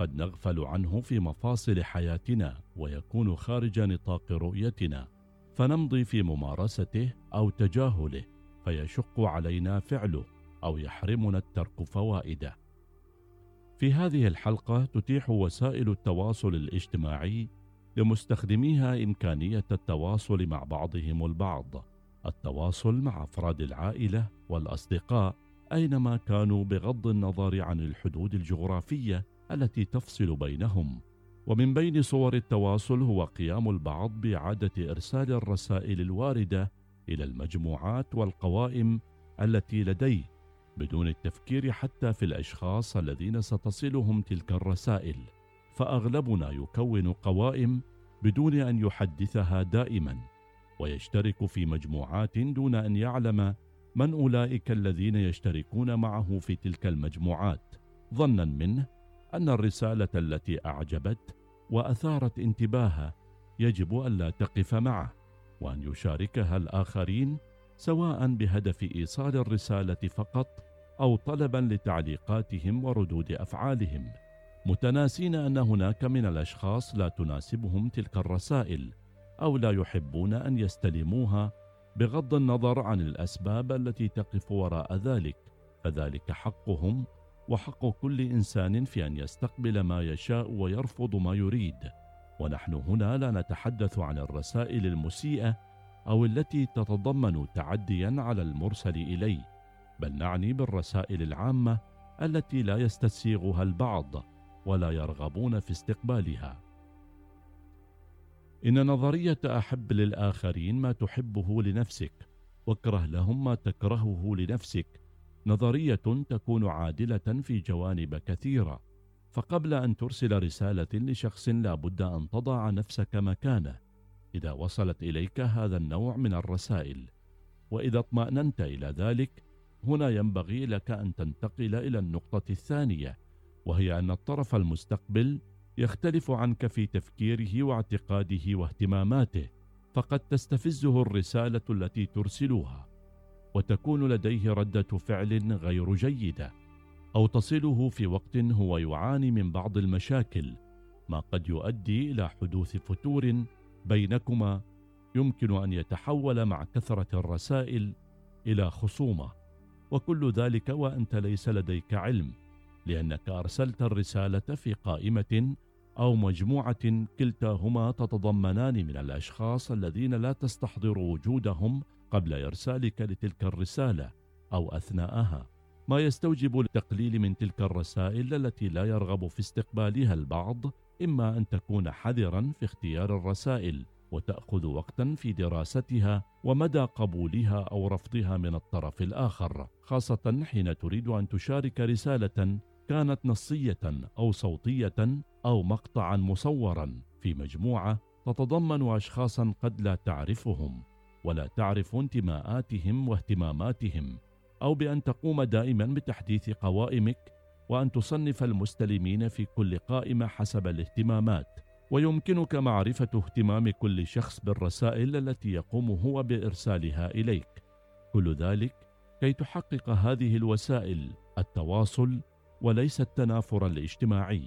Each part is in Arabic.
قد نغفل عنه في مفاصل حياتنا ويكون خارج نطاق رؤيتنا. فنمضي في ممارسته أو تجاهله فيشق علينا فعله أو يحرمنا الترك فوائده. في هذه الحلقة تتيح وسائل التواصل الاجتماعي لمستخدميها إمكانية التواصل مع بعضهم البعض. التواصل مع أفراد العائلة والأصدقاء أينما كانوا بغض النظر عن الحدود الجغرافية التي تفصل بينهم. ومن بين صور التواصل هو قيام البعض باعاده إرسال الرسائل الواردة إلى المجموعات والقوائم التي لديه بدون التفكير حتى في الأشخاص الذين ستصلهم تلك الرسائل. فأغلبنا يكون قوائم بدون أن يحدثها دائما ويشترك في مجموعات دون أن يعلم من أولئك الذين يشتركون معه في تلك المجموعات. ظنا منه أن الرسالة التي أعجبت وأثارت انتباهه يجب الا تقف معه وأن يشاركها الآخرين سواء بهدف إيصال الرسالة فقط أو طلبا لتعليقاتهم وردود أفعالهم. متناسين أن هناك من الأشخاص لا تناسبهم تلك الرسائل أو لا يحبون أن يستلموها بغض النظر عن الأسباب التي تقف وراء ذلك فذلك حقهم وحق كل إنسان في أن يستقبل ما يشاء ويرفض ما يريد. ونحن هنا لا نتحدث عن الرسائل المسيئة أو التي تتضمن تعديا على المرسل إليه بل نعني بالرسائل العامة التي لا يستسيغها البعض ولا يرغبون في استقبالها. إن نظرية أحب للآخرين ما تحبه لنفسك واكره لهم ما تكرهه لنفسك نظرية تكون عادلة في جوانب كثيرة فقبل أن ترسل رسالة لشخص لا بد أن تضع نفسك مكانه. إذا وصلت إليك هذا النوع من الرسائل وإذا اطمأننت إلى ذلك هنا ينبغي لك أن تنتقل إلى النقطة الثانية وهي أن الطرف المستقبل يختلف عنك في تفكيره واعتقاده واهتماماته فقد تستفزه الرسالة التي ترسلها وتكون لديه ردة فعل غير جيدة أو تصله في وقت هو يعاني من بعض المشاكل ما قد يؤدي إلى حدوث فتور بينكما يمكن أن يتحول مع كثرة الرسائل إلى خصومة. وكل ذلك وأنت ليس لديك علم لأنك أرسلت الرسالة في قائمة أو مجموعة كلتاهما تتضمنان من الأشخاص الذين لا تستحضر وجودهم قبل إرسالك لتلك الرسالة أو أثناءها. ما يستوجب التقليل من تلك الرسائل التي لا يرغب في استقبالها البعض إما أن تكون حذرا في اختيار الرسائل وتأخذ وقتا في دراستها ومدى قبولها أو رفضها من الطرف الآخر خاصة حين تريد أن تشارك رسالة كانت نصية أو صوتية أو مقطعا مصورا في مجموعة تتضمن اشخاصا قد لا تعرفهم. ولا تعرف انتماءاتهم واهتماماتهم أو بأن تقوم دائما بتحديث قوائمك وأن تصنف المستلمين في كل قائمة حسب الاهتمامات. ويمكنك معرفة اهتمام كل شخص بالرسائل التي يقوم هو بإرسالها إليك. كل ذلك كي تحقق هذه الوسائل التواصل وليس التنافر الاجتماعي.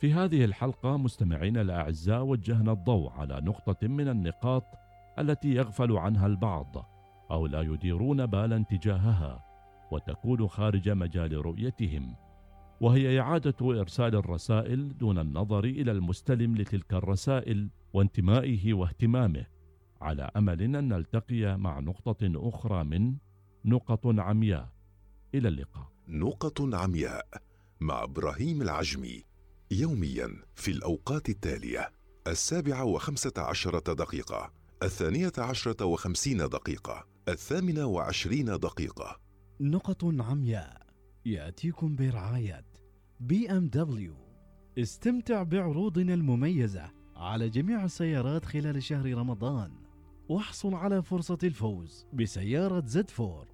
في هذه الحلقة مستمعينا الأعزاء وجهنا الضوء على نقطة من النقاط التي يغفل عنها البعض أو لا يديرون بالا تجاهها وتكون خارج مجال رؤيتهم. وهي إعادة إرسال الرسائل دون النظر إلى المستلم لتلك الرسائل وانتمائه واهتمامه على أمل أن نلتقي مع نقطة أخرى من نقط عمياء. إلى اللقاء. نقط عمياء مع إبراهيم العجمي يوميا في الأوقات التالية السابعة وخمسة عشرة دقيقة. الثانية عشرة وخمسين دقيقة الثامنة وعشرين دقيقة. نقط عمياء يأتيكم برعاية BMW. استمتع بعروضنا المميزة على جميع السيارات خلال شهر رمضان واحصل على فرصة الفوز بسيارة Z Four.